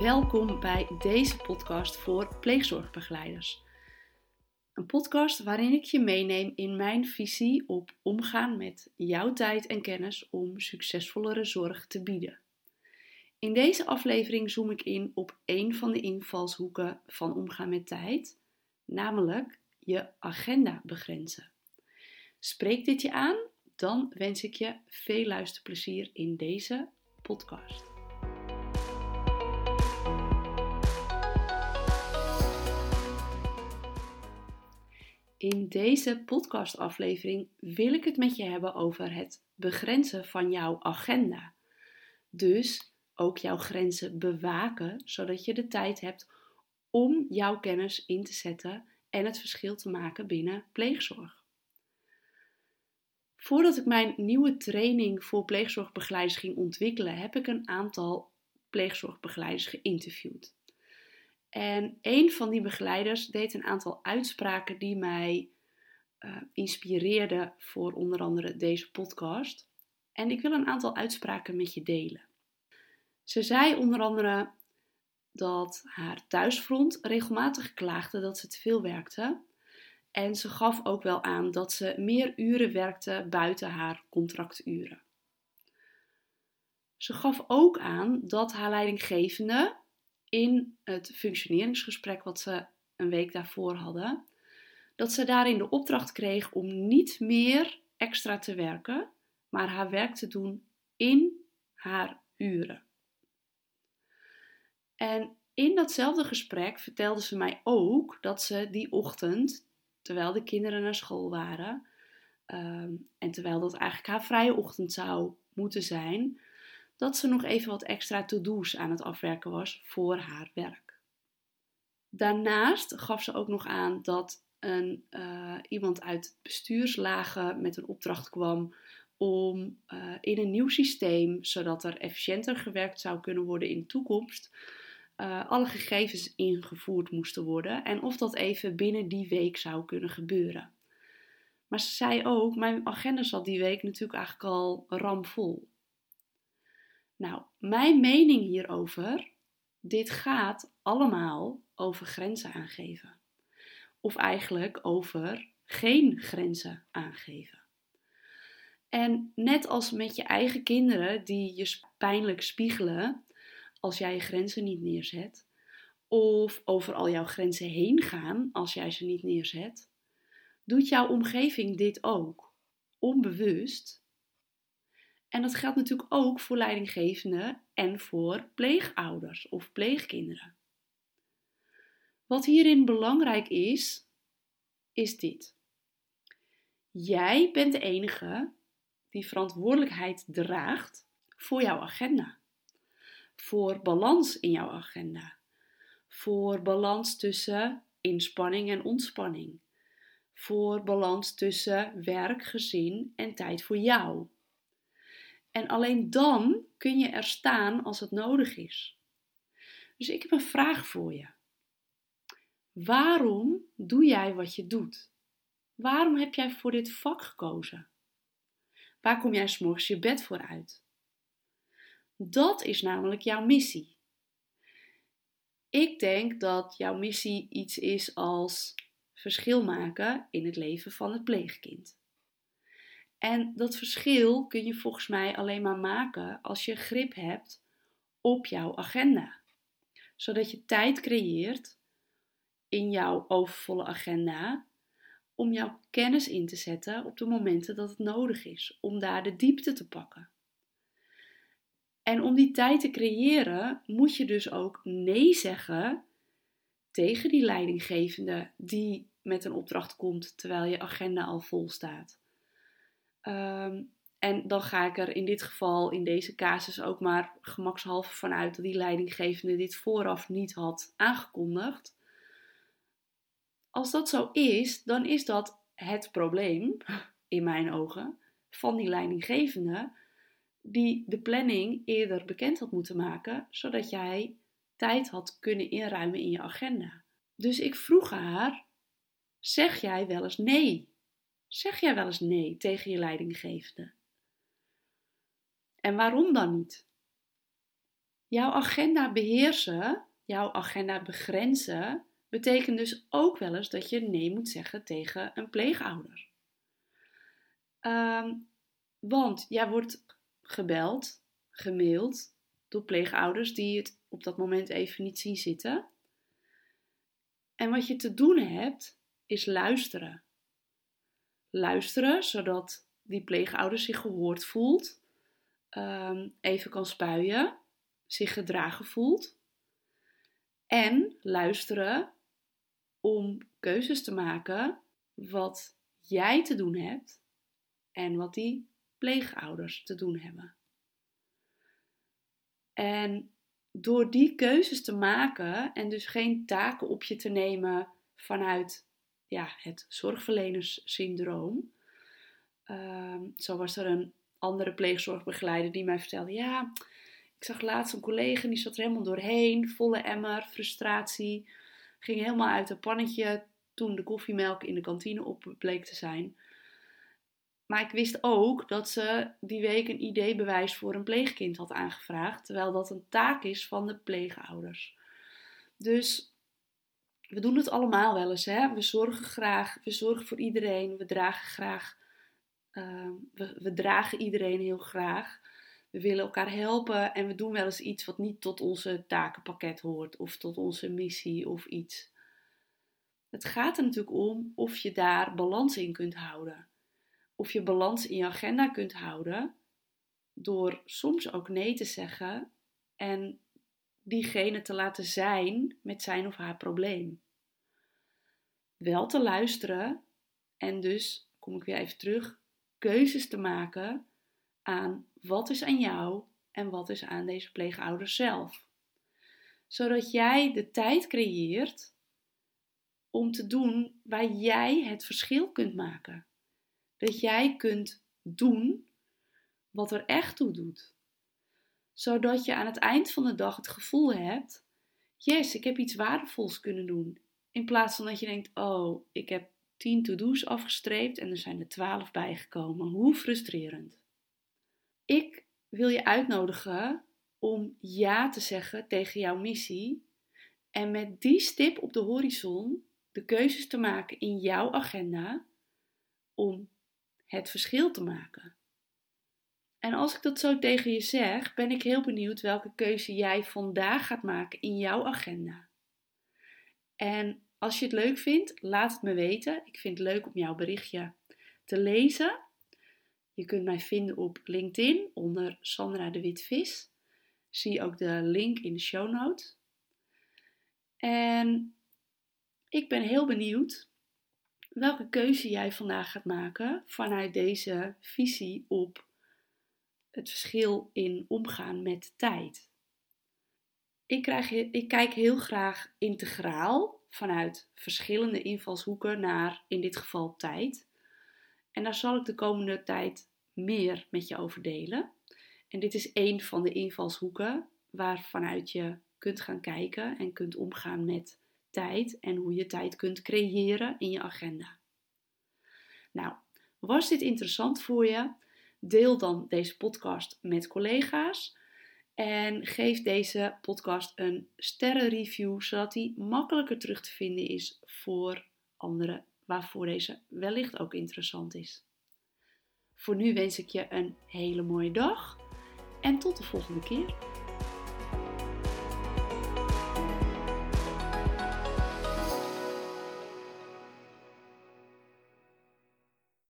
Welkom bij deze podcast voor pleegzorgbegeleiders. Een podcast waarin ik je meeneem in mijn visie op omgaan met jouw tijd en kennis om succesvollere zorg te bieden. In deze aflevering zoom ik in op een van de invalshoeken van omgaan met tijd, namelijk je agenda begrenzen. Spreek dit je aan? Dan wens ik je veel luisterplezier in deze podcast. In deze podcastaflevering wil ik het met je hebben over het begrenzen van jouw agenda. Dus ook jouw grenzen bewaken, zodat je de tijd hebt om jouw kennis in te zetten en het verschil te maken binnen pleegzorg. Voordat ik mijn nieuwe training voor pleegzorgbegeleiders ging ontwikkelen, heb ik een aantal pleegzorgbegeleiders geïnterviewd. En een van die begeleiders deed een aantal uitspraken die mij uh, inspireerden voor onder andere deze podcast. En ik wil een aantal uitspraken met je delen. Ze zei onder andere dat haar thuisfront regelmatig klaagde dat ze te veel werkte. En ze gaf ook wel aan dat ze meer uren werkte buiten haar contracturen. Ze gaf ook aan dat haar leidinggevende in het functioneringsgesprek wat ze een week daarvoor hadden, dat ze daarin de opdracht kreeg om niet meer extra te werken, maar haar werk te doen in haar uren. En in datzelfde gesprek vertelde ze mij ook dat ze die ochtend, terwijl de kinderen naar school waren, ehm, en terwijl dat eigenlijk haar vrije ochtend zou moeten zijn, dat ze nog even wat extra to-do's aan het afwerken was voor haar werk. Daarnaast gaf ze ook nog aan dat een, uh, iemand uit bestuurslagen met een opdracht kwam om uh, in een nieuw systeem, zodat er efficiënter gewerkt zou kunnen worden in de toekomst, uh, alle gegevens ingevoerd moesten worden en of dat even binnen die week zou kunnen gebeuren. Maar ze zei ook: Mijn agenda zat die week natuurlijk eigenlijk al ramvol. Nou, mijn mening hierover, dit gaat allemaal over grenzen aangeven. Of eigenlijk over geen grenzen aangeven. En net als met je eigen kinderen die je pijnlijk spiegelen als jij je grenzen niet neerzet, of over al jouw grenzen heen gaan als jij ze niet neerzet, doet jouw omgeving dit ook, onbewust en dat geldt natuurlijk ook voor leidinggevenden en voor pleegouders of pleegkinderen. Wat hierin belangrijk is, is dit. Jij bent de enige die verantwoordelijkheid draagt voor jouw agenda. Voor balans in jouw agenda. Voor balans tussen inspanning en ontspanning. Voor balans tussen werk, gezin en tijd voor jou. En alleen dan kun je er staan als het nodig is. Dus ik heb een vraag voor je. Waarom doe jij wat je doet? Waarom heb jij voor dit vak gekozen? Waar kom jij s'morgens je bed voor uit? Dat is namelijk jouw missie. Ik denk dat jouw missie iets is als verschil maken in het leven van het pleegkind. En dat verschil kun je volgens mij alleen maar maken als je grip hebt op jouw agenda. Zodat je tijd creëert in jouw overvolle agenda om jouw kennis in te zetten op de momenten dat het nodig is, om daar de diepte te pakken. En om die tijd te creëren, moet je dus ook nee zeggen tegen die leidinggevende die met een opdracht komt terwijl je agenda al vol staat. Ehm, en dan ga ik er in dit geval, in deze casus, ook maar gemakshalve vanuit dat die leidinggevende dit vooraf niet had aangekondigd. Als dat zo is, dan is dat het probleem, in mijn ogen, van die leidinggevende, die de planning eerder bekend had moeten maken, zodat jij tijd had kunnen inruimen in je agenda. Dus ik vroeg haar: zeg jij wel eens nee? Zeg jij wel eens nee tegen je leidinggevende? En waarom dan niet? Jouw agenda beheersen, jouw agenda begrenzen, betekent dus ook wel eens dat je nee moet zeggen tegen een pleegouder. Um, want jij wordt gebeld, gemaild door pleegouders die het op dat moment even niet zien zitten. En wat je te doen hebt, is luisteren. Luisteren zodat die pleegouder zich gehoord voelt, um, even kan spuien, zich gedragen voelt. En luisteren om keuzes te maken wat jij te doen hebt en wat die pleegouders te doen hebben. En door die keuzes te maken en dus geen taken op je te nemen vanuit ja, het zorgverlenerssyndroom. Uh, zo was er een andere pleegzorgbegeleider die mij vertelde: Ja, ik zag laatst een collega die zat er helemaal doorheen, volle emmer, frustratie. Ging helemaal uit het pannetje toen de koffiemelk in de kantine op bleek te zijn. Maar ik wist ook dat ze die week een ID-bewijs voor een pleegkind had aangevraagd, terwijl dat een taak is van de pleegouders. Dus we doen het allemaal wel eens. Hè? We zorgen graag, we zorgen voor iedereen, we dragen graag, uh, we, we dragen iedereen heel graag. We willen elkaar helpen en we doen wel eens iets wat niet tot onze takenpakket hoort of tot onze missie of iets. Het gaat er natuurlijk om of je daar balans in kunt houden of je balans in je agenda kunt houden door soms ook nee te zeggen en diegene te laten zijn met zijn of haar probleem. Wel te luisteren en dus, kom ik weer even terug, keuzes te maken aan wat is aan jou en wat is aan deze pleegouders zelf. Zodat jij de tijd creëert om te doen waar jij het verschil kunt maken dat jij kunt doen wat er echt toe doet. Zodat je aan het eind van de dag het gevoel hebt: yes, ik heb iets waardevols kunnen doen. In plaats van dat je denkt: oh, ik heb 10 to-do's afgestreept en er zijn er 12 bijgekomen. Hoe frustrerend. Ik wil je uitnodigen om ja te zeggen tegen jouw missie en met die stip op de horizon de keuzes te maken in jouw agenda om het verschil te maken. En als ik dat zo tegen je zeg, ben ik heel benieuwd welke keuze jij vandaag gaat maken in jouw agenda. En als je het leuk vindt, laat het me weten. Ik vind het leuk om jouw berichtje te lezen. Je kunt mij vinden op LinkedIn onder Sandra de Witvis. Zie ook de link in de show notes. En ik ben heel benieuwd welke keuze jij vandaag gaat maken vanuit deze visie op het verschil in omgaan met tijd. Ik, krijg, ik kijk heel graag integraal vanuit verschillende invalshoeken naar in dit geval tijd. En daar zal ik de komende tijd meer met je over delen. En dit is een van de invalshoeken waarvanuit je kunt gaan kijken en kunt omgaan met tijd en hoe je tijd kunt creëren in je agenda. Nou, was dit interessant voor je? Deel dan deze podcast met collega's. En geef deze podcast een sterrenreview, zodat die makkelijker terug te vinden is voor anderen waarvoor deze wellicht ook interessant is. Voor nu wens ik je een hele mooie dag en tot de volgende keer.